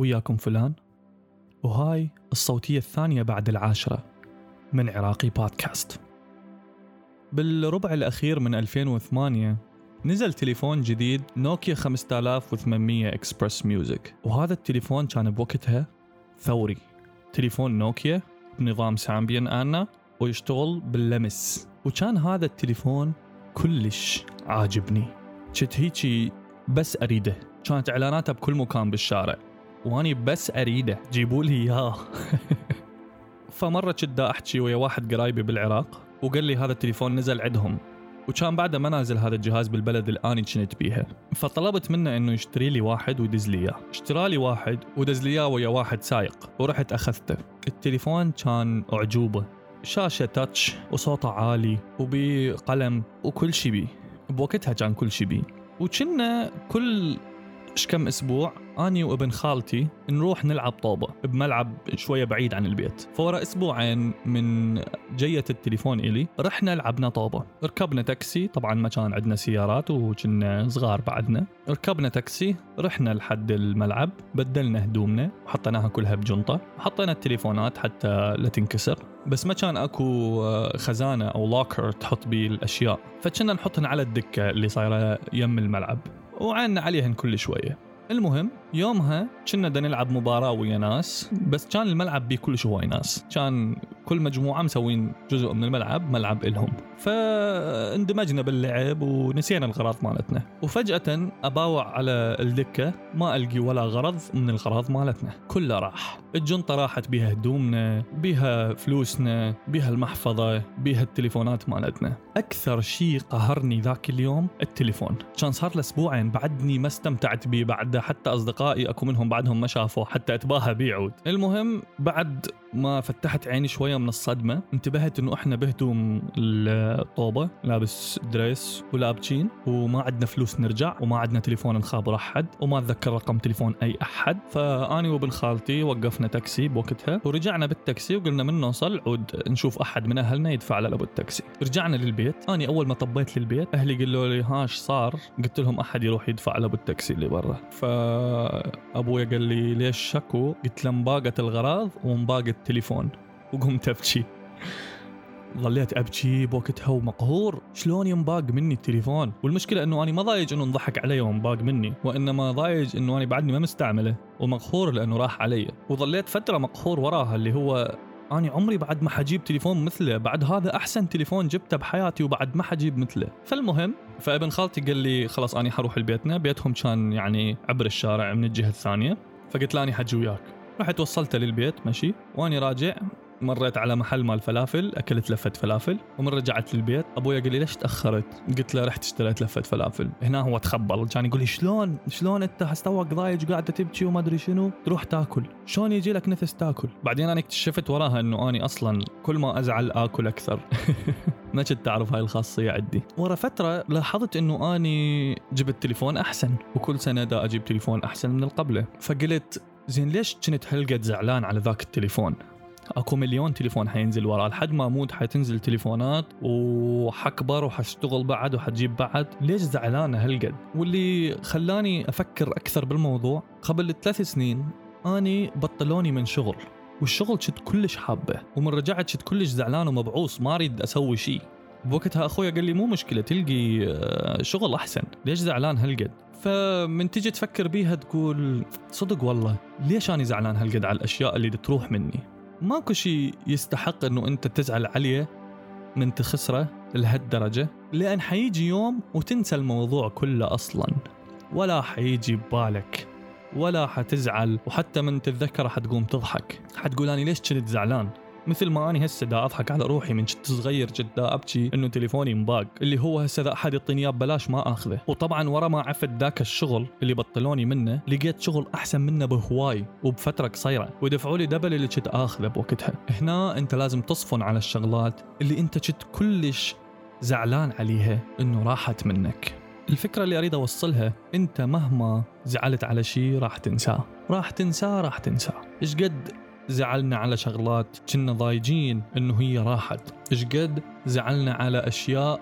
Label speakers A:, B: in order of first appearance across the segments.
A: وياكم فلان. وهاي الصوتية الثانية بعد العاشرة من عراقي بودكاست. بالربع الأخير من 2008 نزل تليفون جديد نوكيا 5800 XpressMusic. وهذا التليفون كان بوقتها ثوري. تليفون نوكيا بنظام Symbian Anna ويشتغل باللمس. وكان هذا التليفون كلش عاجبني. كنت هيجي بس أريده. كانت اعلاناتها بكل مكان بالشارع. واني بس أريده. جيبوا لي إياه. فمرة كنت أحكي ويا واحد قرايبي بالعراق وقال لي هذا التليفون نزل عندهم وكان بعده ما نازل هذا الجهاز بالبلد اللي أني كنت بيها. فطلبت منه إنه يشتري لي واحد ويدز لي إياه. اشترى لي واحد ودز لي إياه ويا واحد سايق ورحت أخذته. التليفون كان أعجوبة. شاشة تاتش وصوته عالي وبقلم وكل شي بيه. بوقتها كان كل شي بيه. وكنا كل إيش كم أسبوع أني وابن خالتي نروح نلعب طوبه بملعب شوية بعيد عن البيت. فورا أسبوعين من جية التليفون إلي رحنا لعبنا طوبه ركبنا تاكسي طبعا ما كان عندنا سيارات وكنا صغار بعدنا. ركبنا تاكسي رحنا لحد الملعب بدلنا هدومنا وحطيناها كلها بجنطة. وحطينا التليفونات حتى لا تنكسر. بس ما كان أكو خزانة أو لوكر تحط بيه الأشياء. فكنا نحطهن على الدكة اللي صايرة يم الملعب. وعنا عليهن كل شوية. المهم يومها كنا نلعب مباراة ويا ناس بس كان الملعب بيه كل هواي ناس. كان كل مجموعة مسوين جزء من الملعب ملعب إلهم. فاندمجنا باللعب ونسينا الغراض مالتنا. وفجأة أباوع على الدكة ما ألقي ولا غرض من الغراض مالتنا. كله راح. الجنطة راحت بيها هدومنا بيها فلوسنا بيها المحفظة بيها التليفونات مالتنا. أكثر شيء قهرني ذاك اليوم التليفون. كان صار له أسبوعين بعدني ما استمتعت بيه بعد حتى أصدقائي أكو منهم بعدهم ما شافوا حتى أتباهى بيعود. المهم بعد ما فتحت عيني شوية من الصدمة انتبهت إنه إحنا بهدوم الطوبة لابس دريس ولابتشين وما عندنا فلوس نرجع وما عندنا تليفون نخابر أحد وما أتذكر رقم تليفون أي أحد. فأني وابن خالتي وقفنا تاكسي بوقتها ورجعنا بالتاكسي وقلنا من نوصل عود نشوف أحد من أهلنا يدفع لابو التاكسي رجعنا للبيت. أني أول ما طبيت للبيت أهلي قالوا لي ها شصار؟ قلت لهم أحد يروح يدفع لابو التاكسي اللي برا. فأبويا قال لي ليش شكو؟ قلت له انباقت الغراض وانباقت التليفون. وقمت أبكي. ظليت أبكي بوقتها ومقهور. شلون ينباق مني التليفون؟ والمشكلة إنه أنا ما ضايج إنه انضحك علي وانباق مني وإنما ضايج إنه أنا بعدني ما مستعمله ومقهور لأنه راح علي. وظليت فترة مقهور وراها اللي هو أنا عمري بعد ما حجيب تليفون مثله بعد هذا أحسن تليفون جبته بحياتي وبعد ما حجيب مثله. فالمهم فابن خالتي قال لي خلاص أنا حروح لبيتنا. بيتهم كان يعني عبر الشارع من الجهة الثانية. فقلت له أنا حجي وياك. رحت وصلته للبيت ماشي. واني راجع مريت على محل مال فلافل أكلت لفة فلافل ومن رجعت للبيت ابويا قال لي ليش تأخرت؟ قلت له رحت اشتريت لفة فلافل. هنا هو تخبل كان يقول لي شلون؟ شلون أنت توك ضايج قاعدة تبكي وما أدري شنو؟ تروح تاكل. شلون يجي لك نفس تاكل؟ بعدين أنا اكتشفت وراها إنه أني أصلا كل ما أزعل آكل أكثر. ما كنت تعرف هاي الخاصية عندي. ورا فترة لاحظت إنه أني جبت تليفون أحسن وكل سنة دا أجيب تليفون أحسن من القبله فقلت زين ليش كنت هالقد زعلان على ذاك التليفون؟ اكو مليون تليفون حينزل وراه لحد ما أموت حتنزل تليفونات وحكبر وحاشتغل بعد وحتجيب بعد. ليش زعلانه هالقد؟ واللي خلاني أفكر أكثر بالموضوع قبل ثلاث سنين أني بطلوني من شغل والشغل كنت كلش حابه ومن رجعت كنت كلش زعلان ومبعوص ما أريد أسوي شيء بوقتها أخويا قال لي مو مشكلة تلقي آه، شغل أحسن. ليش زعلان هالقد؟ فمن تجي تفكر بيها تقول صدق والله ليش أنا زعلان هالقد على الأشياء اللي تروح مني؟ ماكو شيء يستحق أنه أنت تزعل عليه من تخسره لهالدرجة لأن حيجي يوم وتنسى الموضوع كله أصلا. ولا حيجي ببالك ولا حتزعل وحتى من تتذكره حتقوم تضحك. حتقول أنا ليش كنت زعلان؟ مثل ما أني هسه دا أضحك على روحي من كنت صغير كنت دا أبكي إنه تليفوني مباق اللي هو هسه اذا أحد يعطيني اياه ببلاش ما آخذه. وطبعا ورا ما عفت ذاك الشغل اللي بطلوني منه لقيت شغل أحسن منه بهواي وبفترة قصيرة. ودفعوا لي دبل اللي كنت آخذه بوقتها. هنا أنت لازم تصفن على الشغلات اللي أنت كنت كلش زعلان عليها إنه راحت منك. الفكرة اللي أريد أوصلها أنت مهما زعلت على شيء راح تنساه. راح تنساه راح تنساه. إيش قد زعلنا على شغلات كنا ضايجين إنه هي راحت. إيش قد زعلنا على أشياء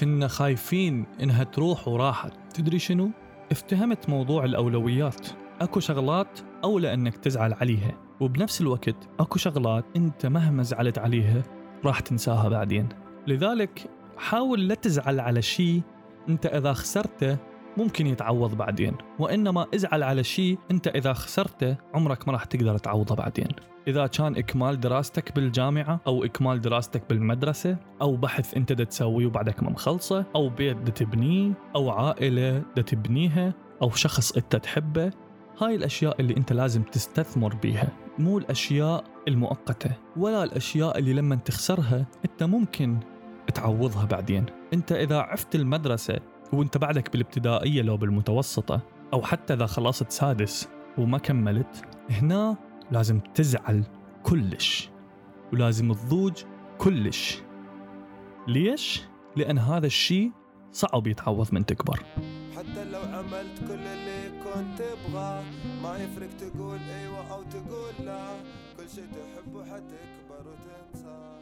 A: كنا خايفين إنها تروح وراحت. تدري شنو؟ افتهمت موضوع الأولويات. أكو شغلات أولى إنك تزعل عليها وبنفس الوقت أكو شغلات أنت مهما زعلت عليها راح تنساها بعدين. لذلك حاول لا تزعل على شيء أنت إذا خسرته ممكن يتعوض بعدين. وإنما ازعل على شيء أنت إذا خسرته عمرك ما راح تقدر تعوضه بعدين. إذا كان إكمال دراستك بالجامعة أو إكمال دراستك بالمدرسة أو بحث أنت دا تسويه وبعدك ما مخلصه أو بيت دا تبنيه أو عائلة دا تبنيها أو شخص أنت تحبه هاي الأشياء اللي أنت لازم تستثمر بيها. مو الأشياء المؤقتة ولا الأشياء اللي لما تخسرها أنت ممكن تعوضها بعدين. أنت إذا عفت المدرسة وانت بعدك بالابتدائية لو بالمتوسطة أو حتى إذا خلصت سادس وما كملت هنا لازم تزعل كلش ولازم تضوج كلش. ليش؟ لأن هذا الشيء صعب يتعوض من تكبر. حتى لو عملت كل اللي كنت تبغاه ما يفرق تقول أيوه أو تقول لا. كل شيء تحبه حتكبر وتنساه.